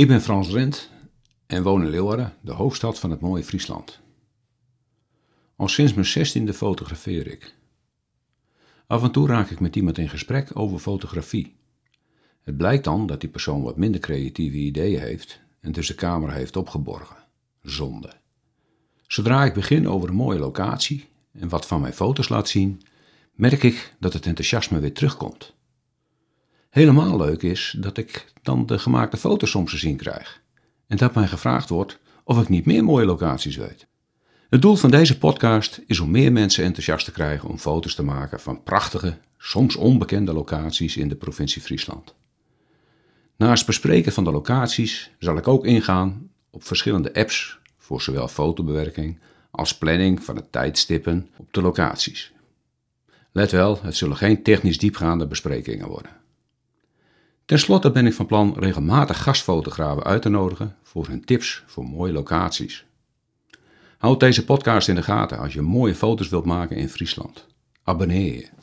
Ik ben Frans Rent en woon in Leeuwarden, de hoofdstad van het mooie Friesland. Al sinds mijn zestiende fotografeer ik. Af en toe raak ik met iemand in gesprek over fotografie. Het blijkt dan dat die persoon wat minder creatieve ideeën heeft en dus de camera heeft opgeborgen. Zonde. Zodra ik begin over een mooie locatie en wat van mijn foto's laat zien, merk ik dat het enthousiasme weer terugkomt. Helemaal leuk is dat ik dan de gemaakte foto's soms te zien krijg en dat mij gevraagd wordt of ik niet meer mooie locaties weet. Het doel van deze podcast is om meer mensen enthousiast te krijgen om foto's te maken van prachtige, soms onbekende locaties in de provincie Friesland. Naast bespreken van de locaties zal ik ook ingaan op verschillende apps voor zowel fotobewerking als planning van het tijdstippen op de locaties. Let wel, het zullen geen technisch diepgaande besprekingen worden. Ten slotte ben ik van plan regelmatig gastfotografen uit te nodigen voor hun tips voor mooie locaties. Houd deze podcast in de gaten als je mooie foto's wilt maken in Friesland. Abonneer je.